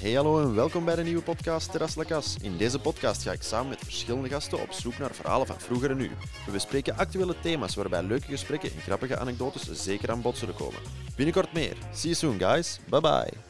Hey hallo en welkom bij de nieuwe podcast Terras Lacas. In deze podcast ga ik samen met verschillende gasten op zoek naar verhalen van vroeger en nu. We bespreken actuele thema's waarbij leuke gesprekken en grappige anekdotes zeker aan bod zullen komen. Binnenkort meer. See you soon guys. Bye bye.